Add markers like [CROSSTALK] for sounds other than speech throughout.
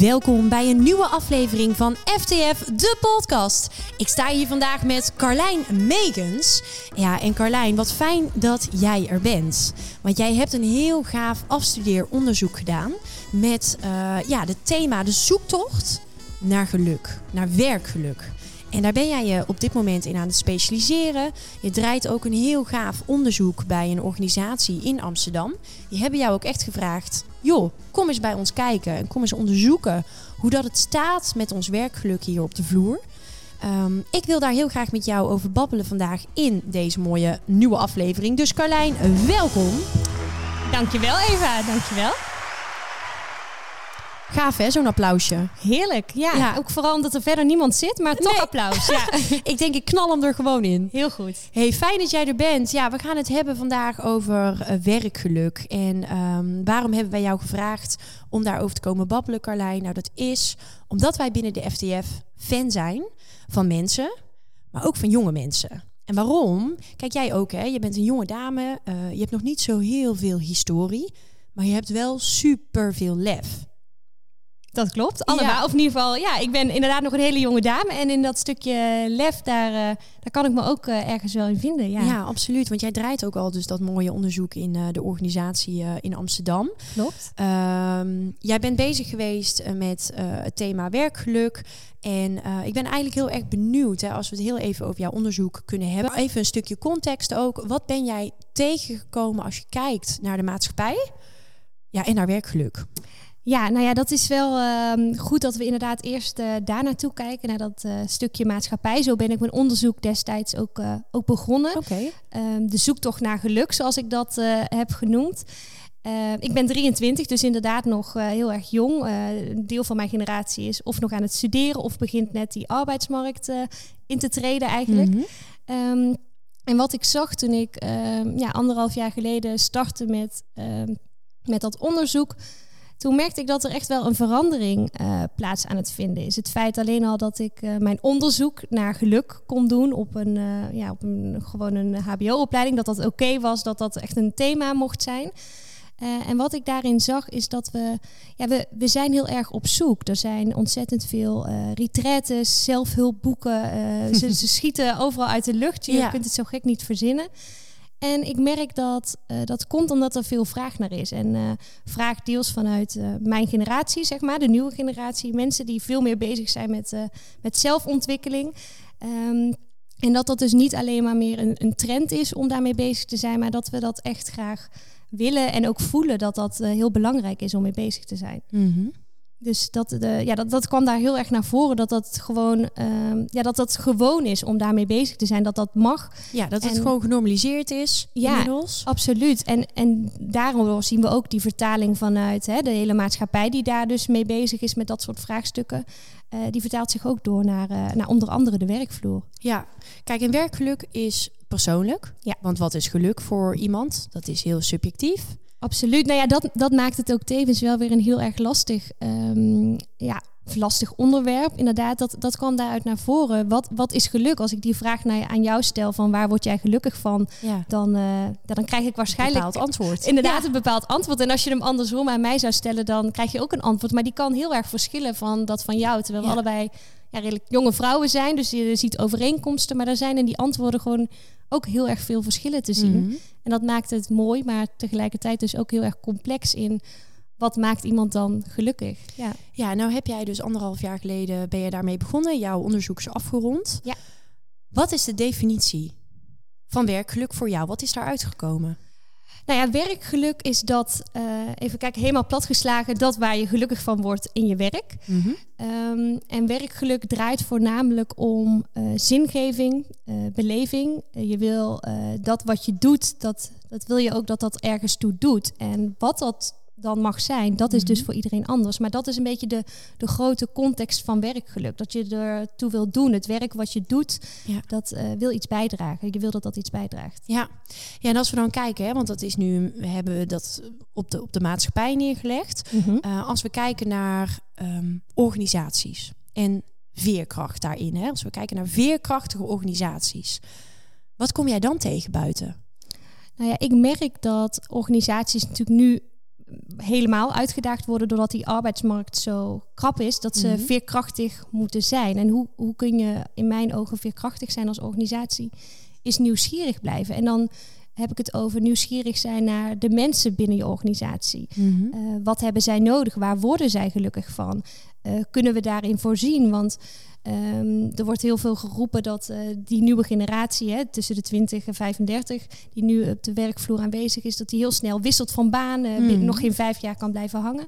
Welkom bij een nieuwe aflevering van FTF, de podcast. Ik sta hier vandaag met Carlijn Megens. Ja, en Carlijn, wat fijn dat jij er bent. Want jij hebt een heel gaaf afstudeeronderzoek gedaan met uh, ja, het thema de zoektocht naar geluk, naar werkgeluk. En daar ben jij je op dit moment in aan het specialiseren. Je draait ook een heel gaaf onderzoek bij een organisatie in Amsterdam. Die hebben jou ook echt gevraagd: joh, kom eens bij ons kijken en kom eens onderzoeken hoe dat het staat met ons werkgeluk hier op de vloer. Um, ik wil daar heel graag met jou over babbelen vandaag in deze mooie nieuwe aflevering. Dus Carlijn, welkom. Dankjewel Eva, dankjewel. Gaaf hè, zo'n applausje. Heerlijk, ja. Ook vooral omdat er verder niemand zit, maar toch applaus. [LAUGHS] Ja. ik denk, ik knal hem er gewoon in. Heel goed. Hey, fijn dat jij er bent. Ja, we gaan het hebben vandaag over uh, werkgeluk. En um, waarom hebben wij jou gevraagd om daarover te komen babbelen, Carlijn? Nou, dat is omdat wij binnen de FTF fan zijn van mensen, maar ook van jonge mensen. En waarom? Kijk, jij ook hè. Je bent een jonge dame. Uh, je hebt nog niet zo heel veel historie, maar je hebt wel super veel lef. Dat klopt, allemaal. Of in ieder geval, ja, ik ben inderdaad nog een hele jonge dame. En in dat stukje lef, daar, uh, daar kan ik me ook uh, ergens wel in vinden. Ja. ja, absoluut. Want jij draait ook al dus dat mooie onderzoek in uh, de organisatie in Amsterdam. Klopt. Um, jij bent bezig geweest met het thema werkgeluk. En ik ben eigenlijk heel erg benieuwd, hè, als we het heel even over jouw onderzoek kunnen hebben. Even een stukje context ook. Wat ben jij tegengekomen als je kijkt naar de maatschappij ja, en naar werkgeluk? Ja, nou ja, dat is wel uh, goed dat we inderdaad eerst uh, daar naartoe kijken, naar dat uh, stukje maatschappij. Zo ben ik mijn onderzoek destijds ook, uh, ook begonnen. Okay. Um, de zoektocht naar geluk, zoals ik dat heb genoemd. ik ben 23, dus inderdaad nog heel erg jong. een deel van mijn generatie is of nog aan het studeren of begint net die arbeidsmarkt in te treden eigenlijk. Mm -hmm. um, en wat ik zag toen ik ehm, ja, anderhalf jaar geleden startte met, met dat onderzoek toen merkte ik dat er echt wel een verandering uh, plaats aan het vinden is. Het feit alleen al dat ik uh, mijn onderzoek naar geluk kon doen op een, uh, ja, op een gewoon een HBO-opleiding, dat dat oké okay was, dat dat echt een thema mocht zijn. en wat ik daarin zag is dat we, ja, we, we zijn heel erg op zoek. Er zijn ontzettend veel retretes, zelfhulpboeken. ze, ze [LAUGHS] schieten overal uit de lucht. Je ja. kunt het zo gek niet verzinnen. En ik merk dat uh, dat komt omdat er veel vraag naar is. En uh, vraag deels vanuit uh, mijn generatie, zeg maar, de nieuwe generatie. Mensen die veel meer bezig zijn met, met zelfontwikkeling. Um, en dat dat dus niet alleen maar meer een, een, trend is om daarmee bezig te zijn, maar dat we dat echt graag willen en ook voelen dat dat heel belangrijk is om mee bezig te zijn. Mm. Dus dat, de, ja, dat, dat kwam daar heel erg naar voren. Dat dat, gewoon, uh, ja, dat dat gewoon is om daarmee bezig te zijn. Dat dat mag. Ja, dat het gewoon genormaliseerd is ja, inmiddels. absoluut. En, en daarom zien we ook die vertaling vanuit hè, de hele maatschappij... die daar dus mee bezig is met dat soort vraagstukken. Uh, die vertaalt zich ook door naar, uh, naar onder andere de werkvloer. Ja, kijk, en werkgeluk is persoonlijk. Ja. Want wat is geluk voor iemand? Dat is heel subjectief. Absoluut. Nou ja, dat, dat maakt het ook tevens wel weer een heel erg lastig, um, ja, lastig onderwerp. Inderdaad, dat, dat kwam daaruit naar voren. Wat, wat is geluk? Als ik die vraag naar, aan jou stel van waar word jij gelukkig van, ja. dan, uh, dan krijg ik waarschijnlijk een bepaald antwoord. Inderdaad, ja. een bepaald antwoord. En als je hem andersom aan mij zou stellen, dan krijg je ook een antwoord. Maar die kan heel erg verschillen van dat van jou. Terwijl we allebei ja, redelijk jonge vrouwen zijn. Dus je ziet overeenkomsten. Maar er zijn in die antwoorden gewoon ook heel erg veel verschillen te zien. Mhm. En dat maakt het mooi, maar tegelijkertijd dus ook heel erg complex in wat maakt iemand dan gelukkig. Ja, ja nou heb jij dus anderhalf jaar geleden ben je daarmee begonnen. Jouw onderzoek is afgerond. Ja. Wat is de definitie van werkgeluk voor jou? Wat is daar uitgekomen? Nou ja, werkgeluk is dat, uh, even kijken, helemaal platgeslagen, dat waar je gelukkig van wordt in je werk. Mm -hmm. um, en werkgeluk draait voornamelijk om uh, zingeving, uh, beleving. je wil dat wat je doet, dat, dat wil je ook dat dat ergens toe doet. En wat dat dan mag zijn, dat is dus voor iedereen anders. Maar dat is een beetje de, de grote context van werkgeluk. Dat je ertoe wil doen. Het werk wat je doet, ja. dat uh, wil iets bijdragen. Je wil dat dat iets bijdraagt. Ja, ja en als we dan kijken, hè, want dat is nu, we hebben dat op de, op de maatschappij neergelegd. Mm -hmm. uh, als we kijken naar um, organisaties en veerkracht daarin. Hè, als we kijken naar veerkrachtige organisaties. Wat kom jij dan tegen buiten? Nou ja, ik merk dat organisaties natuurlijk nu helemaal uitgedaagd worden doordat die arbeidsmarkt zo krap is, dat ze Mhm. veerkrachtig moeten zijn. En hoe, hoe kun je in mijn ogen veerkrachtig zijn als organisatie? Is nieuwsgierig blijven. En dan heb ik het over nieuwsgierig zijn naar de mensen binnen je organisatie. Mhm. Eh, wat hebben zij nodig? Waar worden zij gelukkig van? Eh, kunnen we daarin voorzien? Want ehm, er wordt heel veel geroepen dat eh, die nieuwe generatie, hè, tussen de 20 en 35, die nu op de werkvloer aanwezig is, dat die heel snel wisselt van baan, eh, Mm. nog geen vijf jaar kan blijven hangen.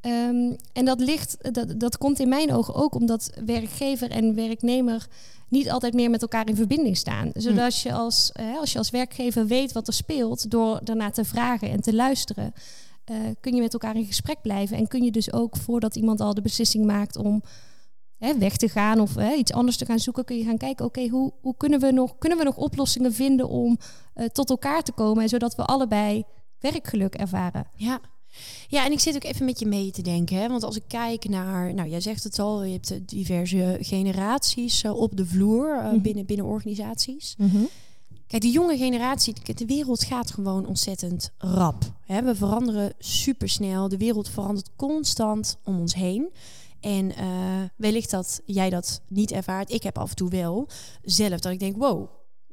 Ehm, en dat ligt, dat, dat komt in mijn ogen ook omdat werkgever en werknemer niet altijd meer met elkaar in verbinding staan. Zodat je als, eh, als je als werkgever weet wat er speelt, door daarna te vragen en te luisteren, eh, kun je met elkaar in gesprek blijven. En kun je dus ook voordat iemand al de beslissing maakt om weg te gaan of iets anders te gaan zoeken, kun je gaan kijken, oké, hoe, hoe kunnen, we nog, kunnen we nog oplossingen vinden om eh, tot elkaar te komen, en zodat we allebei werkgeluk ervaren. Ja. Ja, en ik zit ook even met je mee te denken. Hè? Want als ik kijk naar, nou, jij zegt het al, je hebt eh, diverse generaties eh, op de vloer eh, Mhm. binnen, binnen organisaties. Kijk, de jonge generatie, de- wereld gaat gewoon ontzettend rap. Hè? We veranderen supersnel. De wereld verandert constant om ons heen. En wellicht dat jij dat niet ervaart. Ik heb af en toe wel zelf dat ik denk, wow,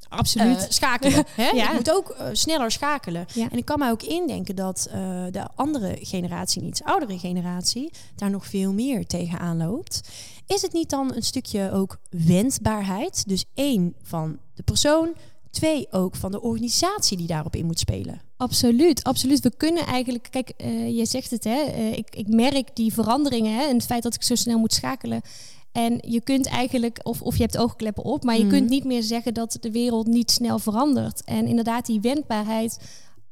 Absoluut. eh, schakelen. [LAUGHS] hè? Ja. Je moet ook eh, sneller schakelen. Ja. En ik kan mij ook indenken dat eh, de andere generatie, een iets oudere generatie, daar nog veel meer tegenaan loopt. Is het niet dan een stukje ook wendbaarheid? Dus één van de persoon, twee ook van de organisatie die daarop in moet spelen. Absoluut, absoluut. We kunnen eigenlijk, kijk, eh je zegt het, hè, ik, ik merk die veranderingen hè, en het feit dat ik zo snel moet schakelen. En je kunt eigenlijk, of, of je hebt oogkleppen op, maar je Mhm. kunt niet meer zeggen dat de wereld niet snel verandert. En inderdaad, die wendbaarheid,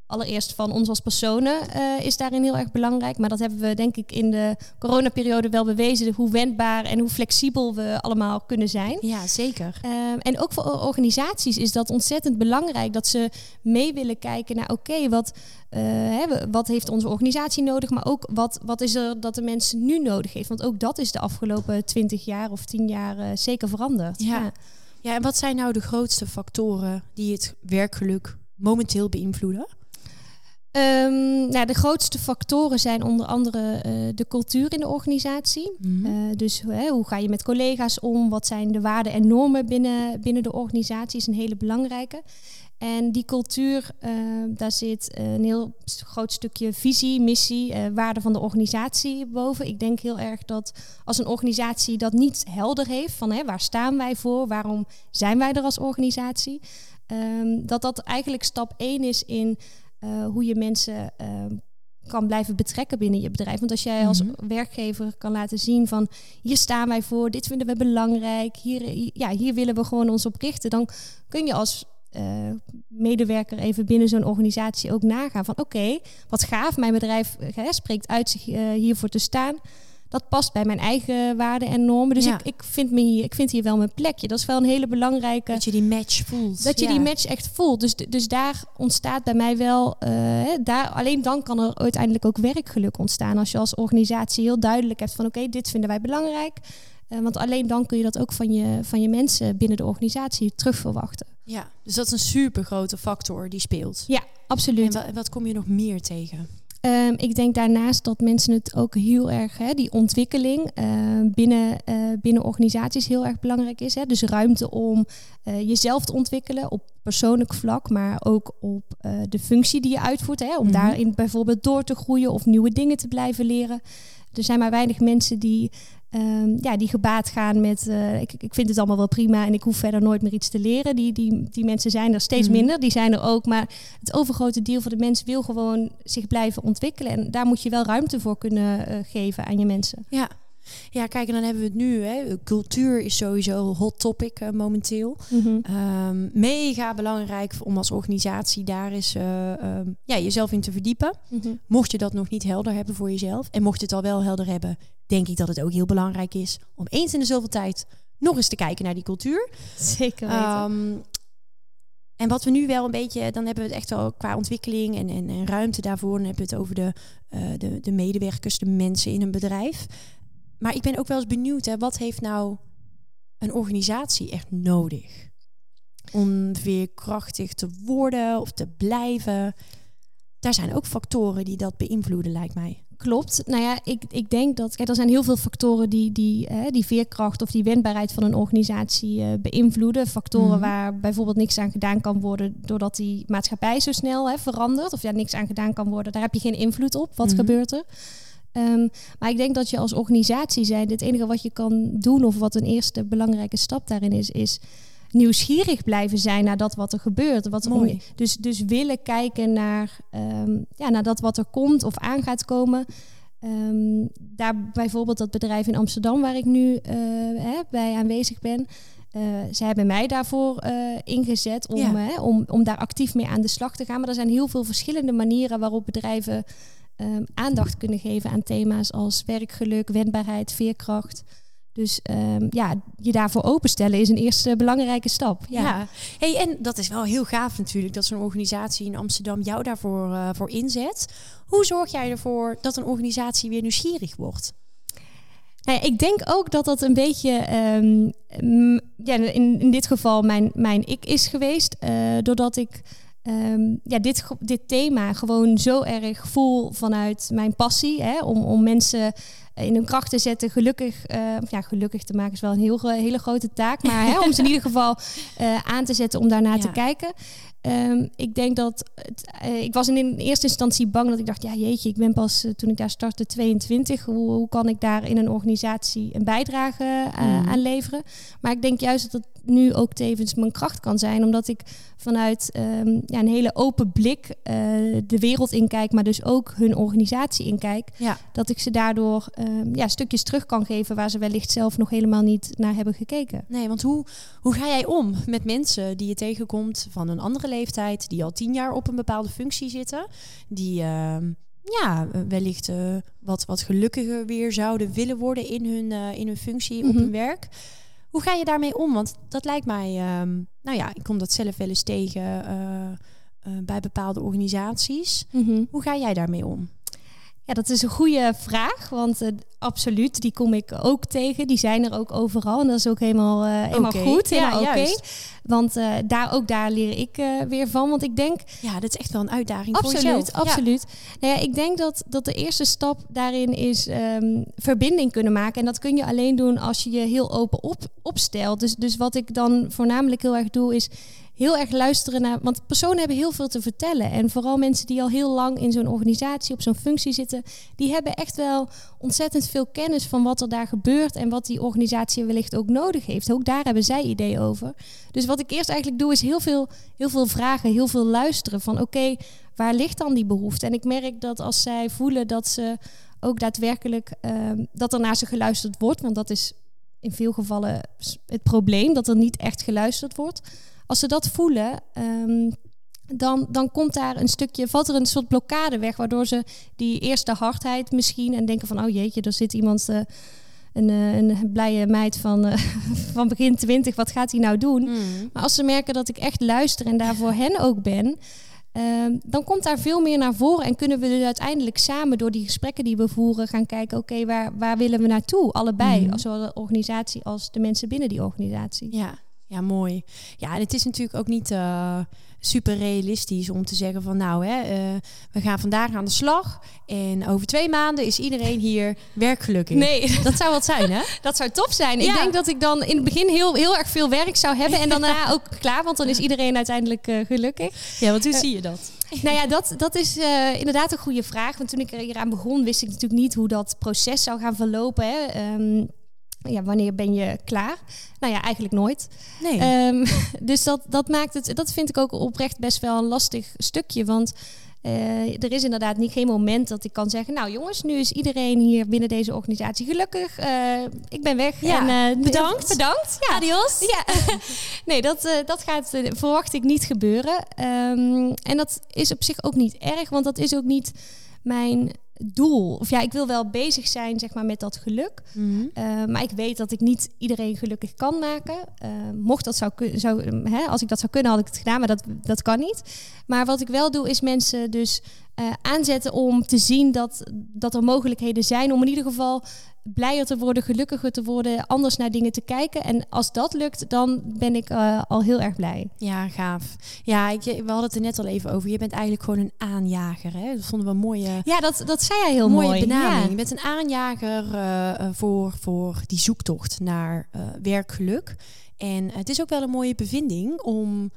allereerst van ons als personen, eh, is daarin heel erg belangrijk. Maar dat hebben we denk ik in de coronaperiode wel bewezen, hoe wendbaar en hoe flexibel we allemaal kunnen zijn. Ja, zeker. Ehm, en ook voor organisaties is dat ontzettend belangrijk dat ze mee willen kijken naar oké, wat, hè, we- wat heeft onze organisatie nodig, maar ook wat, wat is er dat de mensen nu nodig heeft. Want ook dat is de afgelopen twintig jaar of tien jaar eh, zeker veranderd. Ja. Ja, en wat zijn nou de grootste factoren die het werkgeluk momenteel beïnvloeden? Ehm, nou, de grootste factoren zijn onder andere eh, de cultuur in de organisatie. Mhm. Eh, dus hè, hoe ga je met collega's om? Wat zijn de waarden en normen binnen, binnen de organisatie? Is een hele belangrijke. En die cultuur, eh, daar zit een heel groot stukje visie, missie, eh waarde van de organisatie boven. Ik denk heel erg dat als een organisatie dat niet helder heeft, van hè, waar staan wij voor, waarom zijn wij er als organisatie, ehm, dat dat eigenlijk stap één is in eh, hoe je mensen ehm, kan blijven betrekken binnen je bedrijf. Want als jij als Mhm. werkgever kan laten zien van hier staan wij voor, dit vinden we belangrijk, hier, hier- ja, hier willen we gewoon ons op richten, dan kun je als eh, medewerker even binnen zo'n organisatie ook nagaan van oké, wat gaaf, mijn bedrijf eh, hè, spreekt uit zich eh, hiervoor te staan. Dat past bij mijn eigen waarden en normen. Dus Ja. ik, ik, vind me hier, ik vind hier wel mijn plekje. Dat is wel een hele belangrijke. Dat je die match voelt. Dat je Ja. die match echt voelt. Dus, dus daar ontstaat bij mij wel. eh, daar, alleen dan kan er uiteindelijk ook werkgeluk ontstaan. Als je als organisatie heel duidelijk hebt van oké, dit vinden wij belangrijk. Eh, want alleen dan kun je dat ook van je, van je mensen binnen de organisatie terug verwachten. Ja, dus dat is een super grote factor die speelt. Ja, En absoluut. wat, wat kom je nog meer tegen? Ehm, ik denk daarnaast dat mensen het ook heel erg, hè, die ontwikkeling eh, binnen, eh, binnen organisaties heel erg belangrijk is. Hè. Dus ruimte om eh, jezelf te ontwikkelen op persoonlijk vlak, maar ook op eh, de functie die je uitvoert. Hè, om Mhm. daarin bijvoorbeeld door te groeien of nieuwe dingen te blijven leren. Er zijn maar weinig mensen die, ehm, ja, die gebaat gaan met eh, ik, ik vind het allemaal wel prima en ik hoef verder nooit meer iets te leren. Die, die, die mensen zijn er steeds Mhm. minder, die zijn er ook. Maar het overgrote deel van de mensen wil gewoon zich blijven ontwikkelen. En daar moet je wel ruimte voor kunnen eh, geven aan je mensen. Ja. Ja, kijk, en dan hebben we het nu. Hè. Cultuur is sowieso een hot topic eh, momenteel. Ehm, mega belangrijk om als organisatie daar eens eh, ehm, ja, jezelf in te verdiepen. Mhm. Mocht je dat nog niet helder hebben voor jezelf. En mocht je het al wel helder hebben, denk ik dat het ook heel belangrijk is om eens in de zoveel tijd nog eens te kijken naar die cultuur. Zeker weten. Ehm, en wat we nu wel een beetje, dan hebben we het echt wel qua ontwikkeling en, en, en ruimte daarvoor. Dan hebben we het over de, eh, de, de medewerkers, de mensen in een bedrijf. Maar ik ben ook wel eens benieuwd, hè, wat heeft nou een organisatie echt nodig? Om veerkrachtig te worden of te blijven? daar zijn ook factoren die dat beïnvloeden, lijkt mij. Klopt. Nou ja, ik, ik denk dat. Kijk, er zijn heel veel factoren die die, eh, die veerkracht of die wendbaarheid van een organisatie uh, beïnvloeden. Factoren Mhm. waar bijvoorbeeld niks aan gedaan kan worden doordat die maatschappij zo snel hè, verandert. Of ja, niks aan gedaan kan worden. Daar heb je geen invloed op. Wat Mhm. gebeurt er? Ehm, maar ik denk dat je als organisatie zijn, het enige wat je kan doen, of wat een eerste belangrijke stap daarin is, is nieuwsgierig blijven zijn naar dat wat er gebeurt. Wat Mooi. dus, dus willen kijken naar, ehm, ja, naar dat wat er komt of aan gaat komen. Ehm, daar bijvoorbeeld dat bedrijf in Amsterdam waar ik nu eh, hè, bij aanwezig ben. eh zij hebben mij daarvoor eh, ingezet om, Ja. hè, om, om daar actief mee aan de slag te gaan. Maar er zijn heel veel verschillende manieren waarop bedrijven ehm, aandacht kunnen geven aan thema's als werkgeluk, wendbaarheid, veerkracht. Dus ehm, ja, je daarvoor openstellen is een eerste belangrijke stap. Ja. Ja. Hey, en dat is wel heel gaaf natuurlijk dat zo'n organisatie in Amsterdam jou daarvoor eh, voor inzet. Hoe zorg jij ervoor dat een organisatie weer nieuwsgierig wordt? Nou ja, ik denk ook dat dat een beetje, ehm, ja, in, in dit geval mijn, mijn ik is geweest. eh, doordat ik ehm, ja, dit, dit thema gewoon zo erg voel vanuit mijn passie. Hè, om, om mensen in hun kracht te zetten, gelukkig, eh, ja, gelukkig te maken is wel een heel, hele grote taak. Maar hè, om ze in ieder [LAUGHS] geval eh, aan te zetten om daarnaar te kijken. Ehm, ik denk dat het, eh, ik was in, in eerste instantie bang dat ik dacht, ja jeetje, ik ben pas eh, toen ik daar startte 22. Hoe, hoe kan ik daar in een organisatie een bijdrage eh, Mhm. aan leveren? Maar ik denk juist dat het nu ook tevens mijn kracht kan zijn, omdat ik vanuit ehm, ja, een hele open blik eh, de wereld inkijk, maar dus ook hun organisatie inkijk. Ja. Dat ik ze daardoor ehm, ja, stukjes terug kan geven waar ze wellicht zelf nog helemaal niet naar hebben gekeken. Nee, want hoe, hoe ga jij om met mensen die je tegenkomt van een andere leeftijd, die al tien jaar op een bepaalde functie zitten, die ehm, ja, wellicht eh, wat, wat gelukkiger weer zouden willen worden in hun, eh, in hun functie op Mhm. hun werk? Hoe ga je daarmee om? Want dat lijkt mij, ehm, nou ja, ik kom dat zelf wel eens tegen eh, eh, bij bepaalde organisaties. Hoe ga jij daarmee om? Ja, dat is een goede vraag, want eh, absoluut, die kom ik ook tegen. Die zijn er ook overal en dat is ook helemaal, eh, helemaal goed, ja, oké. juist. Want eh, daar, ook daar leer ik weer van, want ik denk Ja, dat is echt wel een uitdaging voor Absoluut, jezelf. Ja. absoluut. Nou ja, ik denk dat, dat de eerste stap daarin is ehm, verbinding kunnen maken. En dat kun je alleen doen als je je heel open op, opstelt. Dus, dus wat ik dan voornamelijk heel erg doe, is heel erg luisteren naar. Want personen hebben heel veel te vertellen. En vooral mensen die al heel lang in zo'n organisatie, op zo'n functie zitten, die hebben echt wel ontzettend veel kennis van wat er daar gebeurt en wat die organisatie wellicht ook nodig heeft. Ook daar hebben zij ideeën over. Dus wat ik eerst eigenlijk doe, is heel veel, heel veel vragen, heel veel luisteren. Van oké, waar ligt dan die behoefte? En ik merk dat als zij voelen dat ze ook daadwerkelijk ehm, dat er naar ze geluisterd wordt, want dat is in veel gevallen het probleem dat er niet echt geluisterd wordt. Als ze dat voelen, ehm, dan, dan komt daar een stukje, valt er een soort blokkade weg, waardoor ze die eerste hardheid misschien en denken van, oh jeetje, er zit iemand, eh, een, eh, een blije meid van, eh, [LAUGHS] van begin twintig, wat gaat hij nou doen? Mm. Maar als ze merken dat ik echt luister en daar voor hen ook ben, ehm, dan komt daar veel meer naar voren. En kunnen we dus uiteindelijk samen door die gesprekken die we voeren gaan kijken, oké, waar, waar willen we naartoe? Allebei, Mhm. zowel de organisatie als de mensen binnen die organisatie. Ja, ja, mooi. Ja, en het is natuurlijk ook niet eh, super realistisch om te zeggen van nou, hè, eh, we gaan vandaag aan de slag en over twee maanden is iedereen hier werkgelukkig. Nee, [LAUGHS] Dat zou wat zijn, hè? [LAUGHS] dat zou tof zijn. Ja. Ik denk dat ik dan in het begin heel, heel erg veel werk zou hebben en daarna [LAUGHS] ook klaar, want dan is iedereen uiteindelijk eh, gelukkig. Ja, want hoe zie je dat? Nou ja, dat, dat is inderdaad een goede vraag. Want toen ik er hier aan begon, wist ik natuurlijk niet hoe dat proces zou gaan verlopen. Hè. Ehm, ja, wanneer ben je klaar? Nou ja, eigenlijk nooit. Nee. Ehm, [LAUGHS] dus dat, dat maakt het, dat vind ik ook oprecht best wel een lastig stukje. Want eh, er is inderdaad niet geen moment dat ik kan zeggen: Nou jongens, nu is iedereen hier binnen deze organisatie gelukkig. Eh, ik ben weg. Ja, en, eh, bedankt. [LAUGHS] Bedankt. Ja. Adios. Ja, [LAUGHS] nee, dat, dat gaat, verwacht ik niet gebeuren. Ehm, en dat is op zich ook niet erg, want dat is ook niet mijn doel. Of ja, ik wil wel bezig zijn zeg maar, met dat geluk. Mhm. Eh, maar ik weet dat ik niet iedereen gelukkig kan maken. Eh, mocht dat zou kunnen, hè, als ik dat zou kunnen, had ik het gedaan, maar dat, dat kan niet. Maar wat ik wel doe, is mensen dus eh, aanzetten om te zien dat, dat er mogelijkheden zijn om in ieder geval blijer te worden, gelukkiger te worden, anders naar dingen te kijken. En als dat lukt, dan ben ik uh, al heel erg blij. Ja, gaaf. Ja, ik, we hadden het er net al even over. Je bent eigenlijk gewoon een aanjager. Hè? Dat vonden we een mooie. Ja, dat, dat zei jij heel mooie mooi. benaming. Ja. Je bent een aanjager uh, voor, voor die zoektocht naar uh, werkgeluk. En het is ook wel een mooie bevinding om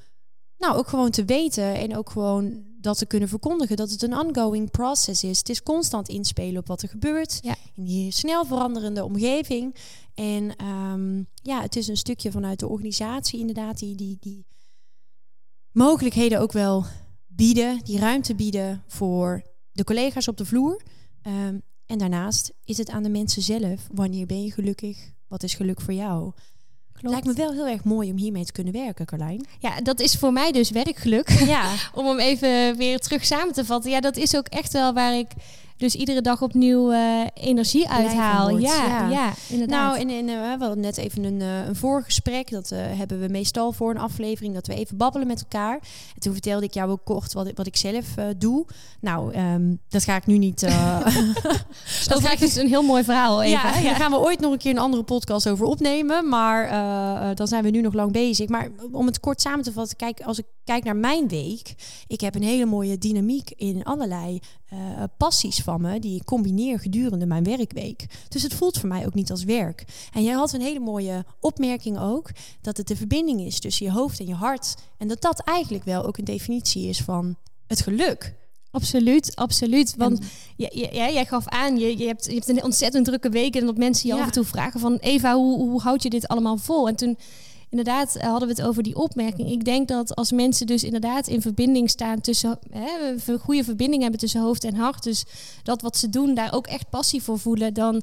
nou ook gewoon te weten en ook gewoon dat te kunnen verkondigen dat het een ongoing process is. Het is constant inspelen op wat er gebeurt ja. in die snel veranderende omgeving. En um, ja, het is een stukje vanuit de organisatie inderdaad die, die, die mogelijkheden ook wel bieden, die ruimte bieden voor de collega's op de vloer. Um, en daarnaast is het aan de mensen zelf. Wanneer ben je gelukkig? Wat is geluk voor jou? Klopt. Lijkt me wel heel erg mooi om hiermee te kunnen werken, Carlijn. Ja, dat is voor mij dus werkgeluk. Ja. [LAUGHS] om hem even weer terug samen te vatten. Ja, dat is ook echt wel waar ik dus iedere dag opnieuw uh, energie uithaal. Wordt, ja, ja, ja. inderdaad. Nou, en, en uh, we hadden net even een, uh, een voorgesprek. Dat hebben we meestal voor een aflevering. Dat we even babbelen met elkaar. En toen vertelde ik jou ook kort wat, wat ik zelf doe. Nou, um, dat ga ik nu niet... [LAUGHS] [LAUGHS] dat ga ik dus een heel mooi verhaal even. Ja, daar gaan we ooit nog een keer een andere podcast over opnemen. Maar dan zijn we nu nog lang bezig. Maar om het kort samen te vatten. Kijk, als ik kijk naar mijn week. Ik heb een hele mooie dynamiek in allerlei passies van me die ik combineer gedurende mijn werkweek. Dus het voelt voor mij ook niet als werk. En jij had een hele mooie opmerking ook dat het de verbinding is tussen je hoofd en je hart en dat dat eigenlijk wel ook een definitie is van het geluk. Absoluut, absoluut. Want ja, ja, jij gaf aan, je, je, hebt, je hebt een ontzettend drukke week en dat mensen je ja. af en toe vragen van Eva, hoe, hoe houd je dit allemaal vol? En toen inderdaad uh, hadden we het over die opmerking. Ik denk dat als mensen dus inderdaad in verbinding staan tussen, hè, een goede verbinding hebben tussen hoofd en hart, dus dat wat ze doen daar ook echt passie voor voelen, dan,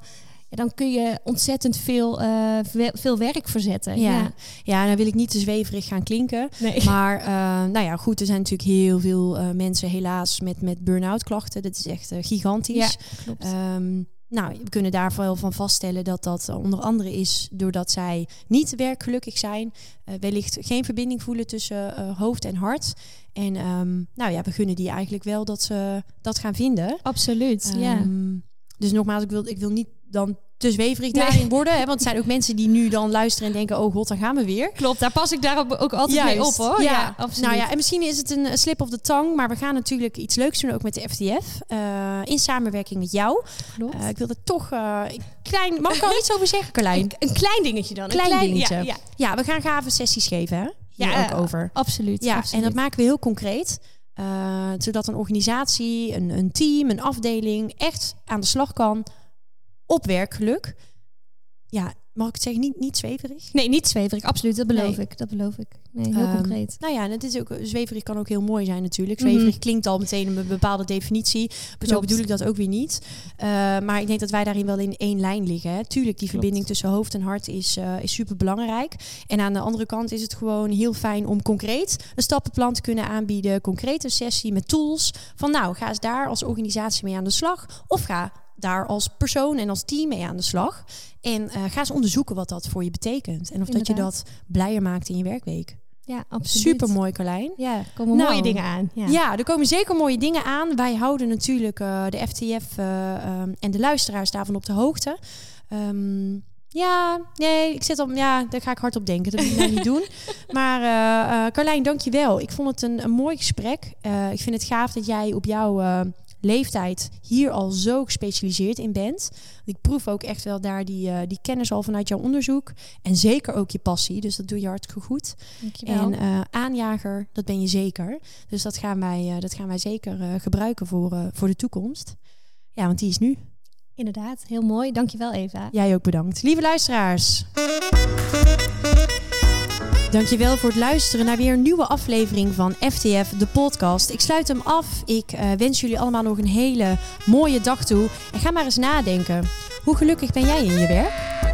dan kun je ontzettend veel, uh, veel werk verzetten. Ja, ja. ja dan wil ik niet te zweverig gaan klinken. Nee. [LAUGHS] Maar uh, nou ja, goed, er zijn natuurlijk heel veel uh, mensen helaas met, met burn-out klachten. Dat is echt gigantisch. Ja, klopt. Um, nou, we kunnen daar wel van vaststellen dat dat onder andere is doordat zij niet werkgelukkig zijn, uh, wellicht geen verbinding voelen tussen uh, hoofd en hart. En um, nou ja, we gunnen die eigenlijk wel dat ze dat gaan vinden. Absoluut, um, ja. Dus nogmaals, ik wil, ik wil niet dan te zweverig daarin nee. worden. Hè? Want het zijn ook mensen die nu dan luisteren en denken... oh god, daar gaan we weer. Klopt, daar pas ik daarop ook altijd Juist. mee op hoor. Ja. ja, absoluut. Nou ja, en misschien is het een, slip of the tongue... maar we gaan natuurlijk iets leuks doen ook met de FTF. Uh, in samenwerking met jou. Klopt. Uh, ik wilde toch... Uh, klein, mag ik al iets over zeggen, Carlijn? Een, een, klein dingetje dan. Klein, een klein dingetje. Ja, ja. ja, we gaan gave sessies geven, hè? Hier ja, ook over. Absoluut. Ja, absoluut. en dat maken we heel concreet. Zodat een organisatie, een, een team, een afdeling echt aan de slag kan op werkgeluk. Ja, mag ik het zeggen, niet, niet zweverig? Nee, niet zweverig, absoluut. Dat beloof Nee. ik. Dat beloof ik. Nee, heel Ehm, concreet. Nou ja, en het is ook, zweverig kan ook heel mooi zijn natuurlijk. Zweverig Mhm. klinkt al meteen een bepaalde definitie. Maar zo bedoel ik dat ook weer niet. Uh, maar ik denk dat wij daarin wel in één lijn liggen. Hè. Tuurlijk, die Klopt. verbinding tussen hoofd en hart is, uh, is super belangrijk. En aan de andere kant is het gewoon heel fijn om concreet een stappenplan te kunnen aanbieden. Concrete sessie met tools. Van nou, ga eens daar als organisatie mee aan de slag. Of ga daar als persoon en als team mee aan de slag. En uh, ga eens onderzoeken wat dat voor je betekent. En of dat je dat blijer maakt in je werkweek. Ja, absoluut. Super mooi, Carlijn. Ja, er komen Nou, mooie dingen aan. Ja. Ja. er komen zeker mooie dingen aan. Wij houden natuurlijk uh, de FTF uh, um, en de luisteraars daarvan op de hoogte. Um, ja, nee, ik zit op, ja, daar ga ik hard op denken. Dat moet ik nou niet [LAUGHS] doen. Maar uh, Carlijn, dank je wel. Ik vond het een, een mooi gesprek. ik vind het gaaf dat jij op jouw leeftijd hier al zo gespecialiseerd in bent. Ik proef ook echt wel daar die, uh, die kennis al vanuit jouw onderzoek. En zeker ook je passie. Dus dat doe je hartstikke goed. Dankjewel. En uh, aanjager, dat ben je zeker. Dus dat gaan wij, uh, dat gaan wij zeker gebruiken voor, voor de toekomst. Ja, want die is nu. Inderdaad, heel mooi. Dankjewel Eva. Jij ook bedankt. Lieve luisteraars. Dankjewel voor het luisteren naar weer een nieuwe aflevering van FTF, de podcast. Ik sluit hem af. Ik uh, wens jullie allemaal nog een hele mooie dag toe. En ga maar eens nadenken. Hoe gelukkig ben jij in je werk?